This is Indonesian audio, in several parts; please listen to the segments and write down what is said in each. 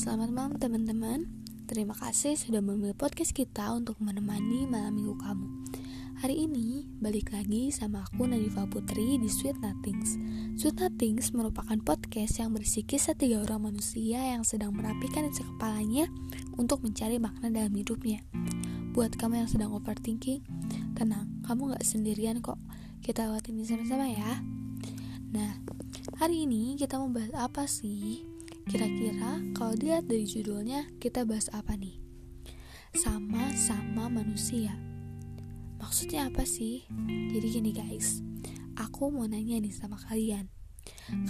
selamat malam teman-teman. Terima kasih sudah memilih podcast kita untuk menemani malam minggu kamu. Hari ini balik lagi sama aku Nadifa Putri di Sweet Nothings. Sweet Nothings merupakan podcast yang berisi kisah tiga orang manusia yang sedang merapikan isi kepalanya untuk mencari makna dalam hidupnya. Buat kamu yang sedang overthinking, tenang, kamu gak sendirian kok. Kita lewatin ini sama-sama ya. Nah, hari ini kita mau bahas apa sih? Kira-kira kalau dilihat dari judulnya, kita bahas apa nih? Sama-sama manusia. Maksudnya apa sih? Jadi gini guys, aku mau nanya nih sama kalian.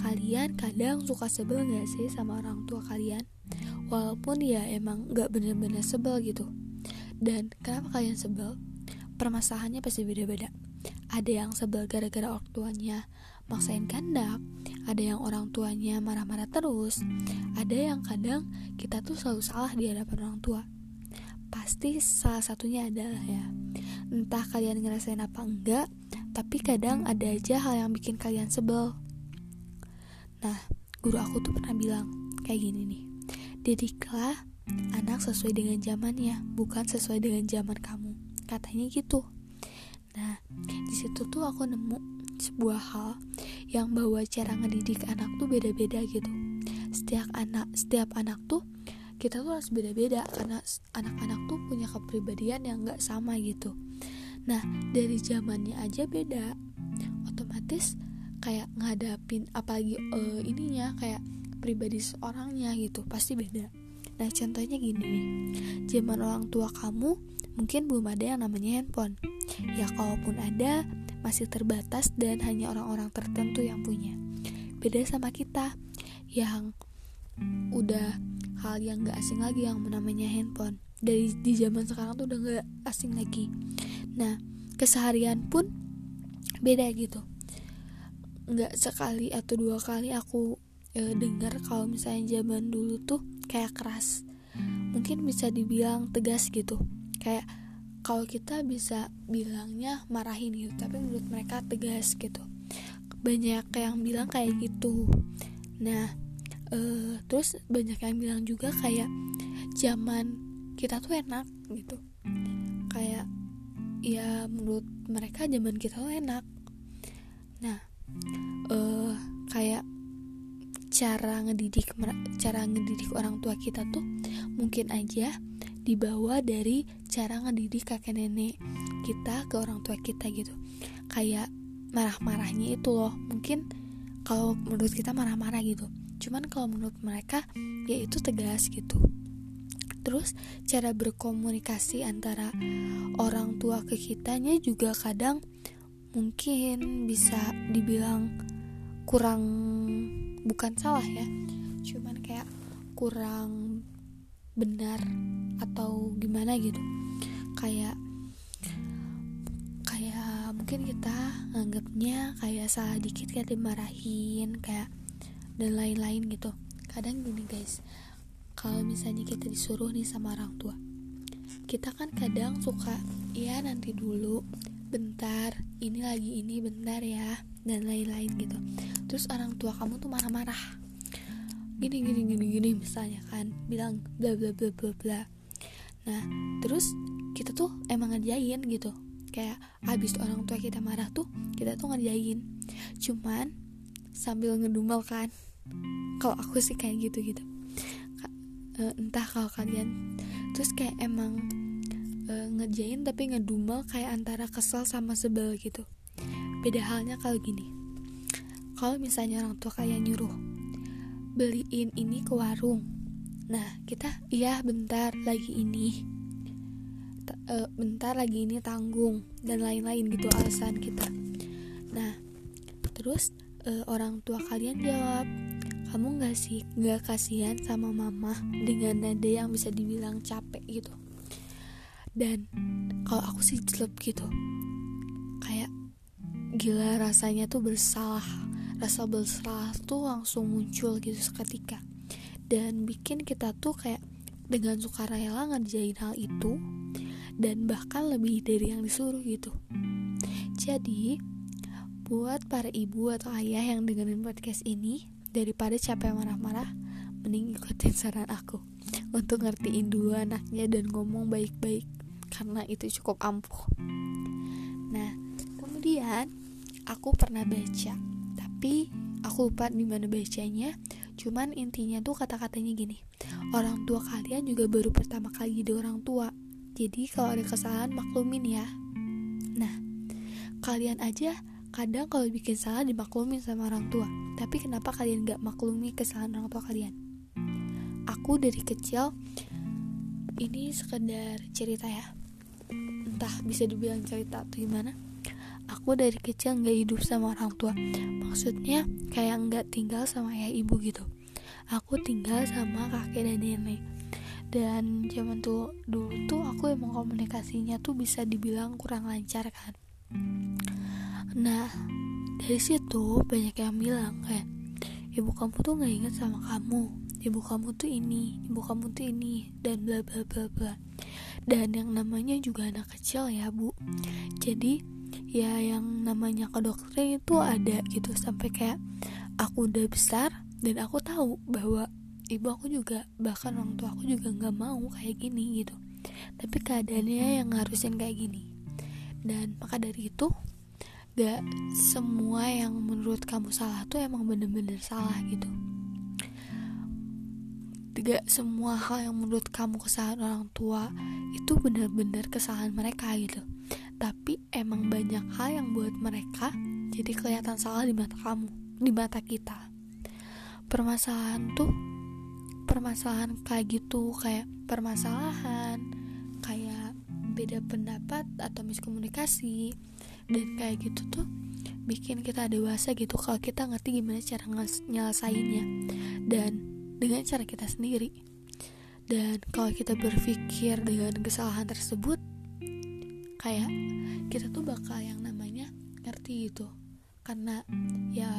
Kalian kadang suka sebel gak sih sama orang tua kalian? Walaupun ya emang gak bener-bener sebel gitu. Dan kenapa kalian sebel? Permasalahannya pasti beda-beda. Ada yang sebel gara-gara orang tuanya maksain kandak, ada yang orang tuanya marah-marah terus, ada yang kadang kita tuh selalu salah di hadapan orang tua. Pasti salah satunya adalah ya, entah kalian ngerasain apa enggak, tapi kadang ada aja hal yang bikin kalian sebel. Nah, guru aku tuh pernah bilang kayak gini nih, didiklah anak sesuai dengan zamannya, bukan sesuai dengan zaman kamu. Katanya gitu. Nah, di situ tuh aku nemu sebuah hal yang bahwa cara ngedidik anak tuh beda-beda gitu. Setiap anak setiap anak tuh kita tuh harus beda-beda karena anak-anak tuh punya kepribadian yang gak sama gitu. Nah dari zamannya aja beda. Otomatis kayak ngadapin apalagi uh, ininya kayak pribadi seorangnya gitu pasti beda. Nah contohnya gini nih. Zaman orang tua kamu mungkin belum ada yang namanya handphone. Ya kalaupun ada masih terbatas dan hanya orang-orang tertentu yang punya. Beda sama kita yang udah hal yang gak asing lagi yang namanya handphone. Dari di zaman sekarang tuh udah gak asing lagi. Nah, keseharian pun beda gitu. Gak sekali atau dua kali aku e, dengar kalau misalnya zaman dulu tuh kayak keras. Mungkin bisa dibilang tegas gitu. Kayak kalau kita bisa bilangnya marahin gitu tapi menurut mereka tegas gitu. Banyak yang bilang kayak gitu. Nah uh, terus banyak yang bilang juga kayak zaman kita tuh enak gitu. Kayak ya menurut mereka zaman kita tuh enak. Nah uh, kayak cara ngedidik cara ngedidik orang tua kita tuh mungkin aja dibawa dari cara ngedidik kakek nenek kita ke orang tua kita gitu. Kayak marah-marahnya itu loh. Mungkin kalau menurut kita marah-marah gitu. Cuman kalau menurut mereka ya itu tegas gitu. Terus cara berkomunikasi antara orang tua ke kitanya juga kadang mungkin bisa dibilang kurang bukan salah ya. Cuman kayak kurang benar atau gimana gitu. Kayak kayak mungkin kita nganggapnya kayak salah dikit kayak dimarahin kayak dan lain-lain gitu. Kadang gini guys. Kalau misalnya kita disuruh nih sama orang tua kita kan kadang suka ya nanti dulu bentar ini lagi ini bentar ya dan lain-lain gitu. Terus orang tua kamu tuh marah-marah. Gini gini gini gini misalnya kan bilang bla bla bla bla bla nah terus kita tuh emang ngerjain gitu. Kayak abis orang tua kita marah tuh kita tuh ngerjain. Cuman sambil ngedumel kan. Kalau aku sih kayak gitu gitu entah kalau kalian. Terus kayak emang e, ngerjain tapi ngedumel kayak antara kesel sama sebel gitu. Beda halnya kalau gini. Kalau misalnya orang tua kalian nyuruh beliin ini ke warung nah kita iya bentar lagi ini. T uh, bentar lagi ini tanggung dan lain-lain gitu alasan kita. Nah terus uh, orang tua kalian jawab kamu nggak sih nggak kasihan sama mama dengan nada yang bisa dibilang capek gitu? Dan kalau aku sih jelek gitu. Kayak gila rasanya tuh bersalah. Rasa bersalah tuh langsung muncul gitu seketika dan bikin kita tuh kayak dengan sukarela ngerjain hal itu dan bahkan lebih dari yang disuruh gitu. Jadi buat para ibu atau ayah yang dengerin podcast ini daripada capek marah-marah mending ikutin saran aku untuk ngertiin dulu anaknya dan ngomong baik-baik karena itu cukup ampuh. Nah kemudian aku pernah baca tapi aku lupa di mana bacanya cuman intinya tuh kata-katanya gini orang tua kalian juga baru pertama kali jadi orang tua. Jadi kalau ada kesalahan maklumin ya. Nah kalian aja kadang kalau bikin salah dimaklumin sama orang tua. Tapi kenapa kalian gak maklumi kesalahan orang tua kalian? Aku dari kecil ini sekedar cerita ya. Entah bisa dibilang cerita atau gimana. Aku dari kecil nggak hidup sama orang tua. Maksudnya kayak nggak tinggal sama ayah ibu gitu aku tinggal sama kakek dan nenek. Dan zaman tuh dulu tuh aku emang komunikasinya tuh bisa dibilang kurang lancar kan. Nah dari situ banyak yang bilang kayak ibu kamu tuh nggak inget sama kamu. Ibu kamu tuh ini ibu kamu tuh ini dan bla bla bla bla. Dan yang namanya juga anak kecil ya bu. Jadi ya yang namanya ke dokter itu ada gitu. Sampai kayak aku udah besar dan aku tahu bahwa ibu aku juga bahkan orang tua aku juga nggak mau kayak gini gitu. Tapi keadaannya yang ngarusin kayak gini. Dan maka dari itu gak semua yang menurut kamu salah tuh emang bener-bener salah gitu. Gak semua hal yang menurut kamu kesalahan orang tua itu bener-bener kesalahan mereka gitu. Tapi emang banyak hal yang buat mereka jadi kelihatan salah di mata kamu di mata kita permasalahan tuh permasalahan kayak gitu kayak permasalahan kayak beda pendapat atau miskomunikasi dan kayak gitu tuh bikin kita dewasa gitu kalau kita ngerti gimana cara nyelesainnya dan dengan cara kita sendiri. Dan kalau kita berpikir dengan kesalahan tersebut kayak kita tuh bakal yang namanya ngerti gitu. Karena ya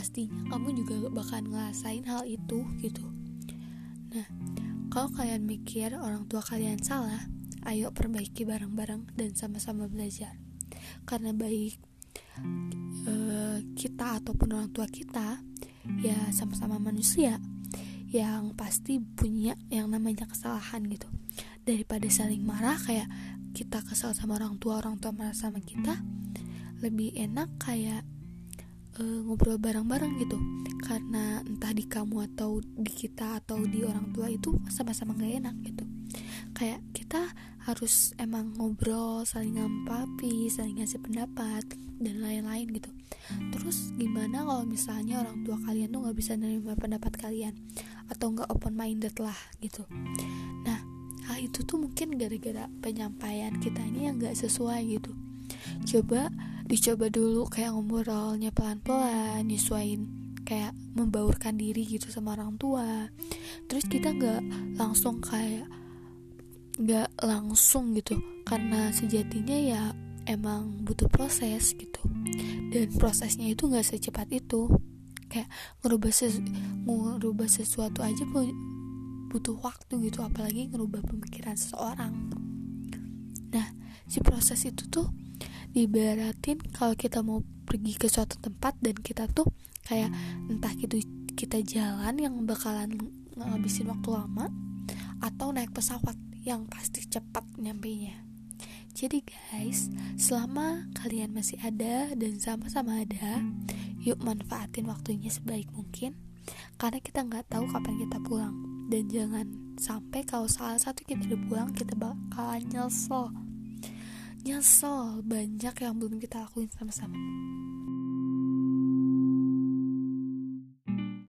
pastinya kamu juga bakal ngerasain hal itu gitu. Nah kalau kalian mikir orang tua kalian salah ayo perbaiki bareng-bareng dan sama-sama belajar. Karena baik uh, kita ataupun orang tua kita ya sama-sama manusia yang pasti punya yang namanya kesalahan gitu. Daripada saling marah kayak kita kesal sama orang tua orang tua marah sama kita lebih enak kayak uh, ngobrol bareng-bareng gitu. Karena entah di kamu atau di kita atau di orang tua itu sama-sama gak enak gitu. Kayak kita harus emang ngobrol saling ngampapi saling ngasih pendapat dan lain-lain gitu. Terus gimana kalau misalnya orang tua kalian tuh nggak bisa nerima pendapat kalian? Atau nggak open minded lah gitu. Nah hal itu tuh mungkin gara-gara penyampaian kita ini yang nggak sesuai gitu. Coba dicoba dulu kayak ngobrolnya pelan-pelan nyesuain kayak membaurkan diri gitu sama orang tua. Terus kita nggak langsung kayak nggak langsung gitu karena sejatinya ya emang butuh proses gitu. Dan prosesnya itu nggak secepat itu. Kayak ngerubah ses ngerubah sesuatu aja butuh waktu gitu apalagi ngerubah pemikiran seseorang. Nah si proses itu tuh dibaratin kalau kita mau pergi ke suatu tempat dan kita tuh kayak entah gitu kita jalan yang bakalan ngabisin waktu lama atau naik pesawat yang pasti cepat nyampainya. Jadi guys, selama kalian masih ada dan sama-sama ada, yuk manfaatin waktunya sebaik mungkin. Karena kita nggak tahu kapan kita pulang. Dan jangan sampai kalau salah satu kita udah pulang, kita bakalan nyesel. Nyesel banyak yang belum kita lakuin sama-sama.